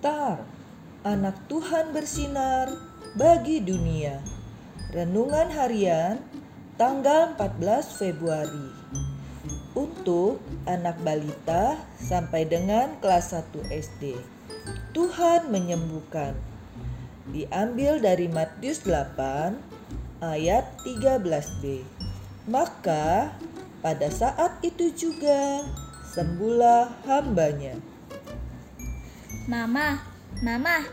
Star, anak Tuhan bersinar bagi dunia. Renungan harian tanggal 14 Februari. Untuk anak balita sampai dengan kelas 1 SD. Tuhan menyembuhkan. Diambil dari Matius 8 ayat 13b. Maka pada saat itu juga sembuhlah hambanya. Mama, Mama,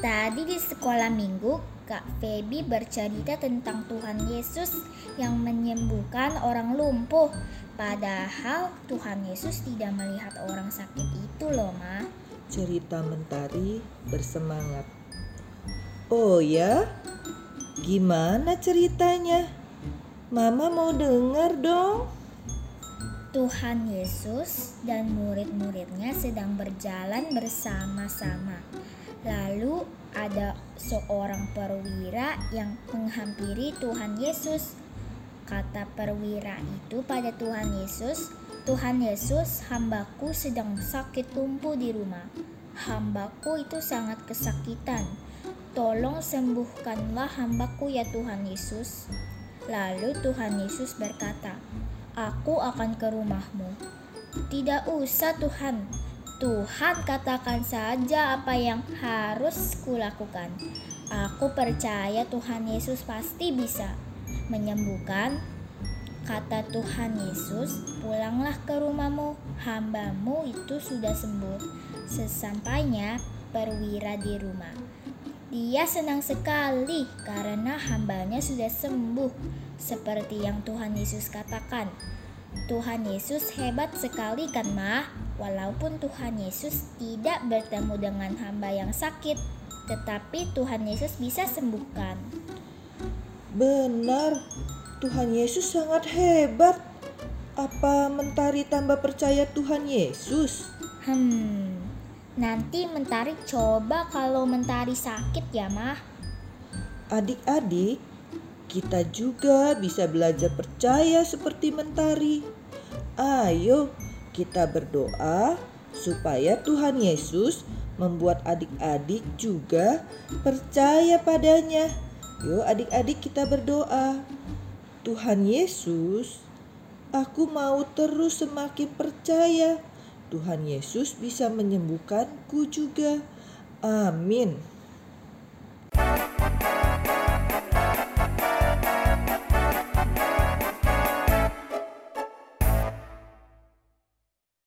tadi di sekolah minggu Kak Feby bercerita tentang Tuhan Yesus yang menyembuhkan orang lumpuh. Padahal Tuhan Yesus tidak melihat orang sakit itu loh, Ma. Cerita Mentari bersemangat. Oh ya? Gimana ceritanya? Mama mau dengar dong. Tuhan Yesus dan murid-muridnya sedang berjalan bersama-sama. Lalu ada seorang perwira yang menghampiri Tuhan Yesus. Kata perwira itu pada Tuhan Yesus, "Tuhan Yesus, hambaku sedang sakit lumpuh di rumah. Hambaku itu sangat kesakitan. Tolong sembuhkanlah hambaku ya Tuhan Yesus." Lalu Tuhan Yesus berkata, aku akan ke rumahmu. Tidak usah Tuhan, Tuhan katakan saja apa yang harus kulakukan. Aku percaya Tuhan Yesus pasti bisa menyembuhkan. Kata Tuhan Yesus, pulanglah ke rumahmu, hambamu itu sudah sembuh. Sesampainya perwira di rumah. Dia senang sekali karena hambanya sudah sembuh, seperti yang Tuhan Yesus katakan. Tuhan Yesus hebat sekali kan, Mah? Walaupun Tuhan Yesus tidak bertemu dengan hamba yang sakit, tetapi Tuhan Yesus bisa sembuhkan. Benar, Tuhan Yesus sangat hebat. Apa Mentari tambah percaya Tuhan Yesus? Hmm, Nanti Mentari coba kalau Mentari sakit ya, Mah. Adik-adik, kita juga bisa belajar percaya seperti Mentari. Ayo, kita berdoa supaya Tuhan Yesus membuat adik-adik juga percaya padanya. Yuk adik-adik kita berdoa. Tuhan Yesus, aku mau terus semakin percaya Tuhan Yesus bisa menyembuhkanku juga. Amin.